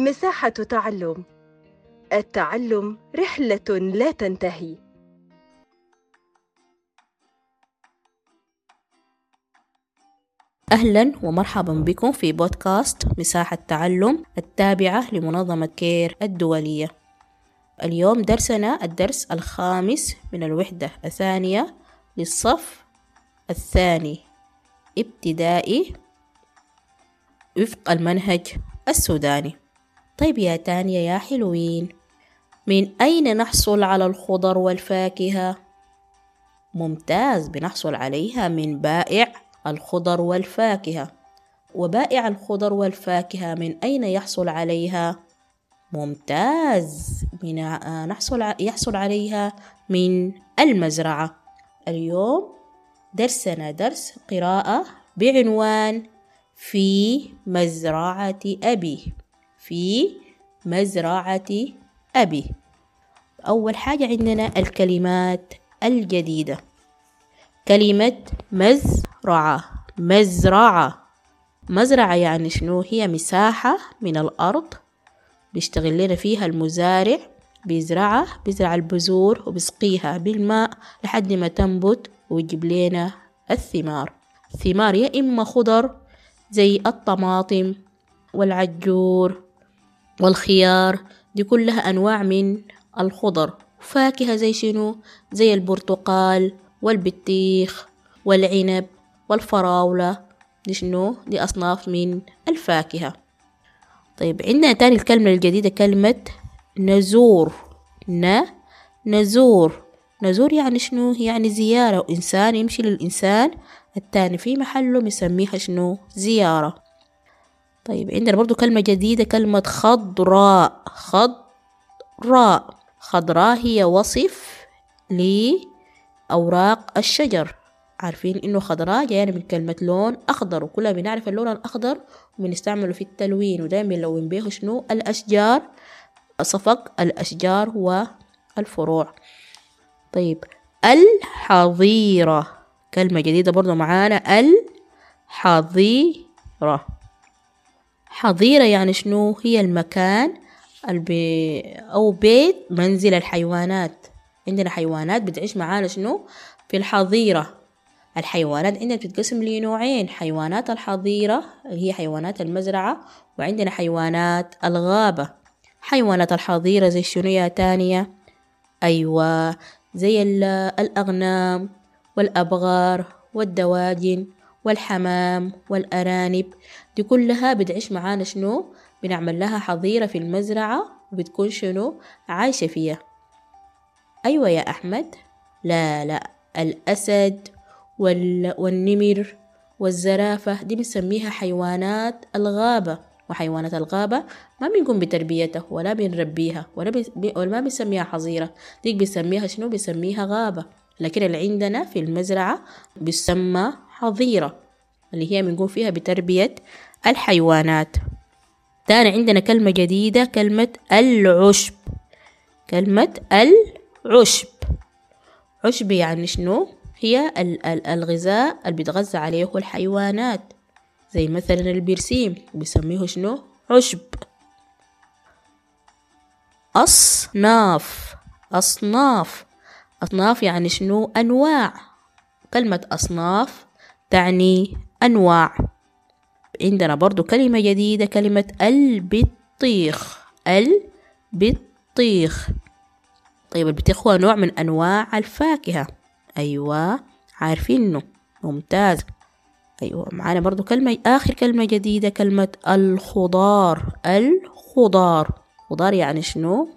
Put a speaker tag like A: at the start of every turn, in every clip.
A: مساحة تعلم. التعلم رحلة لا تنتهي.
B: أهلا ومرحبا بكم في بودكاست مساحة تعلم التابعة لمنظمة كير الدولية. اليوم درسنا الدرس الخامس من الوحدة الثانية للصف الثاني. ابتدائي وفق المنهج السوداني. طيب يا تانية يا حلوين من أين نحصل على الخضر والفاكهة؟ ممتاز بنحصل عليها من بائع الخضر والفاكهة وبائع الخضر والفاكهة من أين يحصل عليها؟ ممتاز من نحصل يحصل عليها من المزرعة اليوم درسنا درس قراءة بعنوان في مزرعة أبي في مزرعة أبي. أول حاجة عندنا الكلمات الجديدة. كلمة مزرعة. مزرعة. مزرعة يعني شنو؟ هي مساحة من الأرض بيشتغل لنا فيها المزارع بيزرعها بيزرع البذور وبيسقيها بالماء لحد ما تنبت ويجيب لنا الثمار. الثمار يا إما خضر زي الطماطم والعجور والخيار دي كلها أنواع من الخضر. فاكهة زي شنو؟ زي البرتقال والبطيخ والعنب والفراولة. دي شنو؟ دي أصناف من الفاكهة. طيب عندنا تاني الكلمة الجديدة كلمة نزور. ن نزور. نزور يعني شنو؟ يعني زيارة. إنسان يمشي للإنسان التاني في محله مسميها شنو؟ زيارة. طيب عندنا برضو كلمة جديدة كلمة خضراء. خضراء. خضراء هي وصف لأوراق الشجر. عارفين إنه خضراء جاية من كلمة لون أخضر وكلنا بنعرف اللون الأخضر وبنستعمله في التلوين ودايما بنلون به شنو؟ الأشجار صفق الأشجار والفروع. طيب الحظيرة. كلمة جديدة برضو معانا الحظيرة. حظيرة يعني شنو هي المكان البي أو بيت منزل الحيوانات. عندنا حيوانات بتعيش معانا شنو؟ في الحظيرة. الحيوانات عندنا بتتقسم لنوعين حيوانات الحظيرة اللي هي حيوانات المزرعة وعندنا حيوانات الغابة. حيوانات الحظيرة زي شنو يا تانية؟ أيوة زي الأغنام والأبغار والدواجن. والحمام والأرانب. دي كلها بتعيش معانا شنو؟ بنعمل لها حظيرة في المزرعة وبتكون شنو؟ عايشة فيها. أيوة يا أحمد. لا لا. الأسد وال... والنمر والزرافة دي بنسميها حيوانات الغابة. وحيوانات الغابة ما بنقوم بتربيتها ولا بنربيها ولا, بي... ولا ما بنسميها حظيرة. ديك بنسميها شنو؟ بنسميها غابة. لكن اللي عندنا في المزرعة بيسمى حظيرة اللي هي بنقوم فيها بتربية الحيوانات. تاني عندنا كلمة جديدة كلمة العشب. كلمة العشب. عشب يعني شنو؟ هي الغذاء اللي بيتغذى عليه الحيوانات زي مثلا البرسيم بيسميه شنو؟ عشب. أصناف. أصناف. أصناف يعني شنو؟ أنواع. كلمة أصناف تعني أنواع. عندنا برضو كلمة جديدة كلمة البطيخ. البطيخ. طيب البطيخ هو نوع من أنواع الفاكهة. أيوة عارفينه ممتاز. أيوة معانا برضو كلمة آخر كلمة جديدة كلمة الخضار. الخضار. خضار يعني شنو؟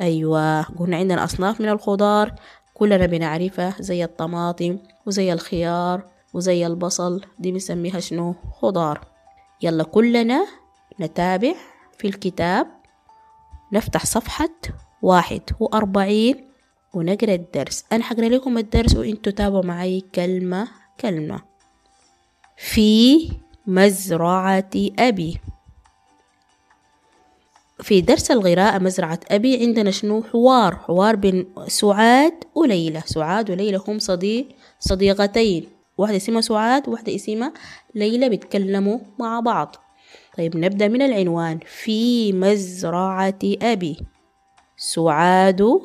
B: أيوة. قلنا عندنا أصناف من الخضار. كلنا بنعرفها زي الطماطم وزي الخيار وزي البصل. دي بنسميها شنو؟ خضار. يلا كلنا نتابع في الكتاب. نفتح صفحة واحد وأربعين ونقرأ الدرس. أنا حقرأ لكم الدرس وإنتوا تابعوا معي كلمة كلمة. في مزرعة أبي. في درس القراءة مزرعة أبي عندنا شنو؟ حوار. حوار بين سعاد وليلى. سعاد وليلى هم صديق صديقتين. واحدة اسمها سعاد وواحدة اسمها ليلى بيتكلموا مع بعض. طيب نبدأ من العنوان. في مزرعة أبي. سعاد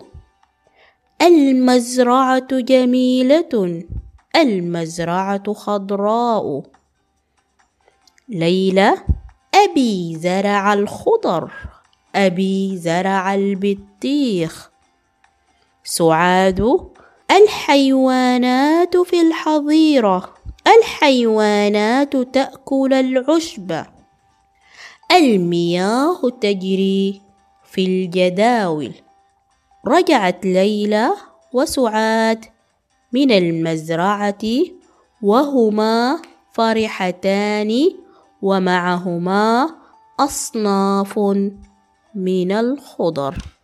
B: المزرعة جميلة المزرعة خضراء. ليلى أبي زرع الخضر. أبي زرع البطيخ. سعاد الحيوانات في الحظيرة. الحيوانات تأكل العشب. المياه تجري في الجداول. رجعت ليلى وسعاد من المزرعة وهما فرحتان ومعهما أصناف. من الخضر.